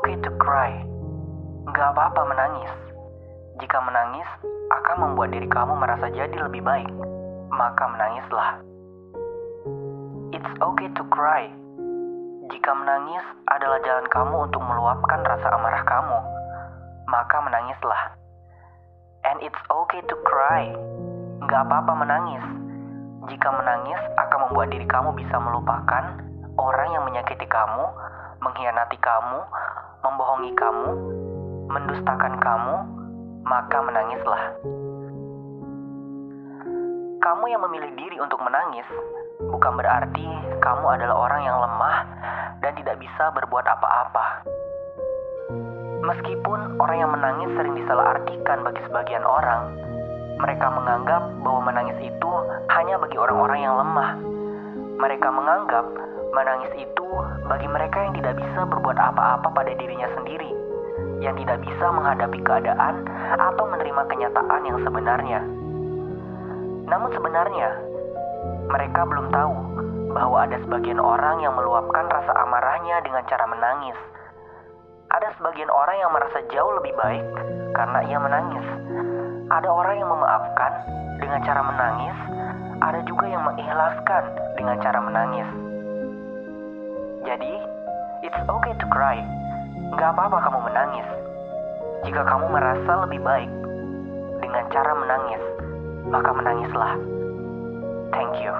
okay to cry. Gak apa-apa menangis. Jika menangis akan membuat diri kamu merasa jadi lebih baik, maka menangislah. It's okay to cry. Jika menangis adalah jalan kamu untuk meluapkan rasa amarah kamu, maka menangislah. And it's okay to cry. Gak apa-apa menangis. Jika menangis akan membuat diri kamu bisa melupakan orang yang menyakiti kamu, mengkhianati kamu, membohongi kamu, mendustakan kamu, maka menangislah. Kamu yang memilih diri untuk menangis bukan berarti kamu adalah orang yang lemah dan tidak bisa berbuat apa-apa. Meskipun orang yang menangis sering disalahartikan bagi sebagian orang, mereka menganggap bahwa menangis itu hanya bagi orang-orang. Mereka menganggap menangis itu bagi mereka yang tidak bisa berbuat apa-apa pada dirinya sendiri, yang tidak bisa menghadapi keadaan atau menerima kenyataan yang sebenarnya. Namun sebenarnya, mereka belum tahu bahwa ada sebagian orang yang meluapkan rasa amarahnya dengan cara menangis. Ada sebagian orang yang merasa jauh lebih baik karena ia menangis. Ada orang yang memaafkan dengan cara menangis, ada juga yang mengikhlaskan dengan cara menangis. Jadi, it's okay to cry. Gak apa-apa kamu menangis. Jika kamu merasa lebih baik dengan cara menangis, maka menangislah. Thank you.